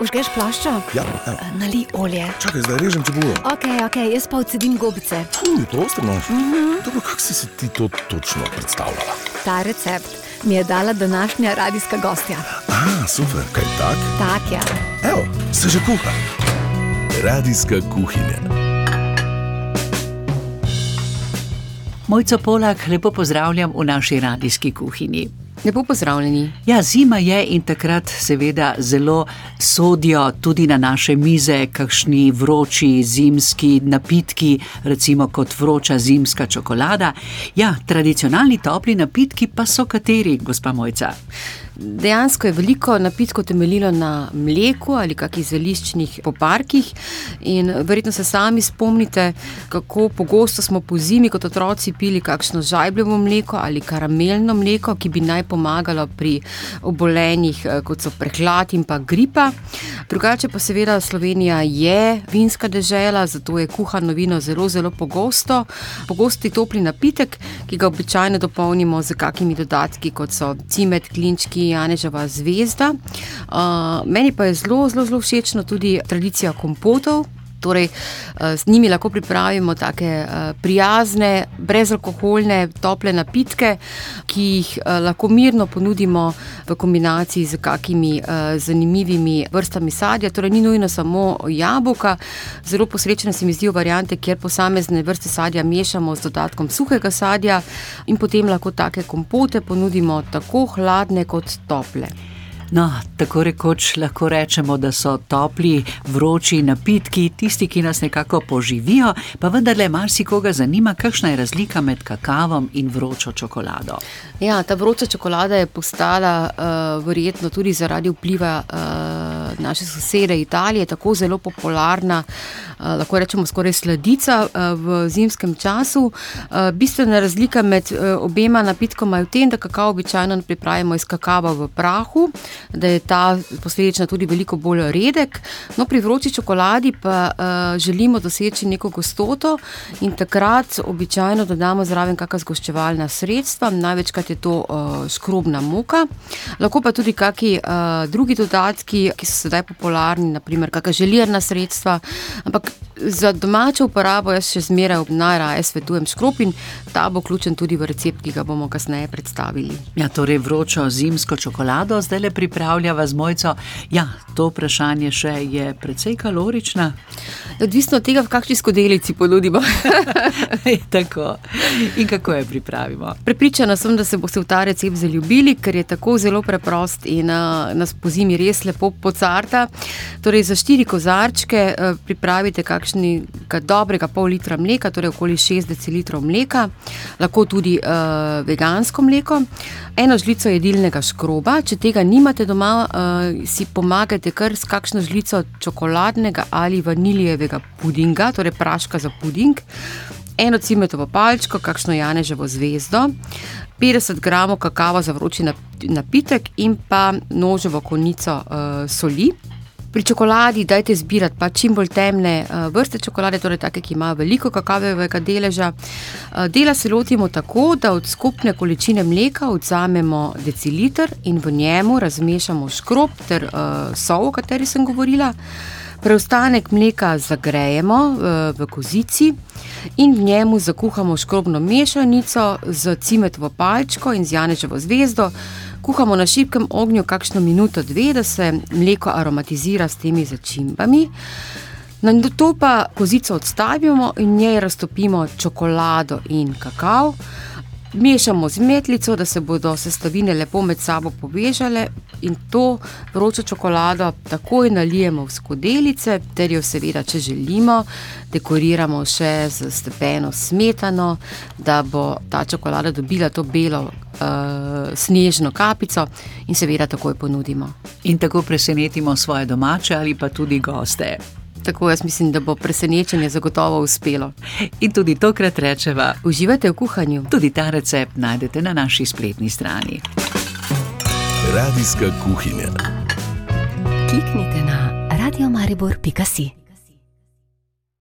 Užgeš plaščo? Ja, evo. Nali olje. Čakaj, zdaj režem čebulo. Ok, ok, jaz pa odsedim gobice. Uj, to ostro nož. Dobro, kako si si ti to točno predstavljala? Ta recept mi je dala današnja radijska gostja. A, super, kaj tak? Tak ja. Evo, se že kuha. Radijska kuhinja. Mojco Polak, lepo pozdravljam v naši radijski kuhinji. Lepo pozdravljeni. Ja, zima je in takrat seveda zelo sodijo tudi na naše mize kakšni vroči zimski napitki, recimo kot vroča zimska čokolada. Ja, tradicionalni topli napitki pa so kateri, gospa Mojca? Dejansko je veliko napitkov temeljilo na mleku ali kakih zeliščnih poparkih. In verjetno se sami spomnite, kako pogosto smo po zimi kot otroci pili kakšno žajbljevo mleko ali karamelno mleko, ki bi naj pomagalo pri obolenjih, eh, kot so prehlad in pa gripa. Drugače pa seveda Slovenija je vinska dežela, zato je kuhano vino zelo, zelo pogosto. Pogosti topli napitek, ki ga običajno dopolnimo z kakimi dodatki, kot so cimet, klinčki. Janeževa zvezda. Uh, meni pa je zelo, zelo, zelo všeč tudi tradicija kompotov. Torej, z njimi lahko pripravimo tako prijazne, brezalkoholne, tople napitke, ki jih lahko mirno ponudimo v kombinaciji z kakimi zanimivimi vrstami sadja. Torej, ni nujno samo jabolka, zelo posrečene se mi zdijo variante, kjer posamezne vrste sadja mešamo z dodatkom suhega sadja in potem lahko take kompote ponudimo tako hladne kot tople. No, tako rekoč lahko rečemo, da so topli, vroči napitki tisti, ki nas nekako poživijo, pa vendarle marsikoga zanima, kakšna je razlika med kakavom in vročo čokolado. Ja, ta vroča čokolada je postala uh, verjetno tudi zaradi vpliva uh, naše sosede Italije tako zelo popularna, uh, lahko rečemo skoraj sladica uh, v zimskem času. Uh, bistvena razlika med obema napitkoma je v tem, da kakao običajno pripravimo iz kakava v prahu da je ta posledično tudi veliko bolj redek. No, pri vroči čokoladi pa želimo doseči neko gostoto in takrat običajno dodamo zraven kakšna zgoščevalna sredstva, največkrat je to škrobna muka, lahko pa tudi kakšni uh, drugi dodatki, ki so sedaj popularni, naprimer kakšna želirna sredstva. Ampak za domačo uporabo jaz še zmeraj najraje svetujem škrob in ta bo vključen tudi v recept, ki ga bomo kasneje predstavili. Ja, torej vročo zimsko čokolado zdaj le pripravljava z mojco. Ja, to vprašanje še je precej kalorična. Odvisno od tega, v kakšni skodelici ponudimo. tako. In kako jo pripravimo? Prepričana sem, da se boste v ta recept zaljubili, ker je tako zelo preprost in uh, nas po zimi res lepo pocarta. Torej, za štiri kozarčke uh, pripravite kakšnega dobrega pol litra mleka, torej okoli 6 decilitrov mleka, lahko tudi uh, vegansko mleko, eno žlico jedilnega škroba. Če tega nimate doma, uh, si pomagajte kar s kakšno žlico čokoladnega ali vaniljevega pudinga, torej praška za puding. Eno cimetovo palčko, kakšno janeževo zvezdo, 50 gramov kakava za vroči napitek in pa noževo konico uh, soli. Pri čokoladi dajte zbirati pa čim bolj temne uh, vrste čokolade, torej take, ki imajo veliko kakavega deleža. Uh, dela se lotimo tako, da od skupne količine mleka vzamemo deciliter in v njemu razmešamo škrob ter uh, sol, o kateri sem govorila. Preostanek mleka zagrejemo v kozici in v njemu zakuhamo škrobno mešanico z cimetovo palčko in z janeževo zvezdo. Kuhamo na šibkem ognju kakšno minuto, dve, da se mleko aromatizira s temi začimbami. Na to pa kozico odstavimo in v njej raztopimo čokolado in kakao. Mešamo z metlico, da se bodo sestavine lepo med sabo povežale, in to vročo čokolado takoj nalijemo v skodelice, ter jo, seveda, če želimo, dekoriramo še z stepeno smetano, da bo ta čokolada dobila to belo, uh, snežno kapico, in seveda takoj ponudimo. In tako presenetimo svoje domače ali pa tudi goste. Tako jaz mislim, da bo presenečenje zagotovo uspelo. In tudi tokrat rečeva: Uživajte v kuhanju. Tudi ta recept najdete na naši spletni strani. Radijska kuhinja. Kliknite na radiomaribor.si.